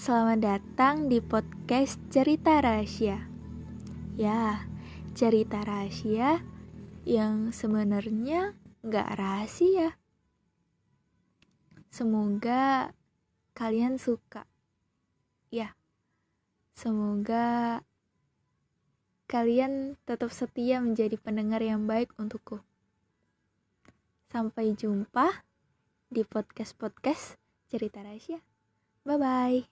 Selamat datang di podcast Cerita Rahasia. Ya, cerita rahasia yang sebenarnya nggak rahasia. Semoga kalian suka. Ya, semoga kalian tetap setia menjadi pendengar yang baik untukku. Sampai jumpa di podcast-podcast cerita rahasia. Bye bye.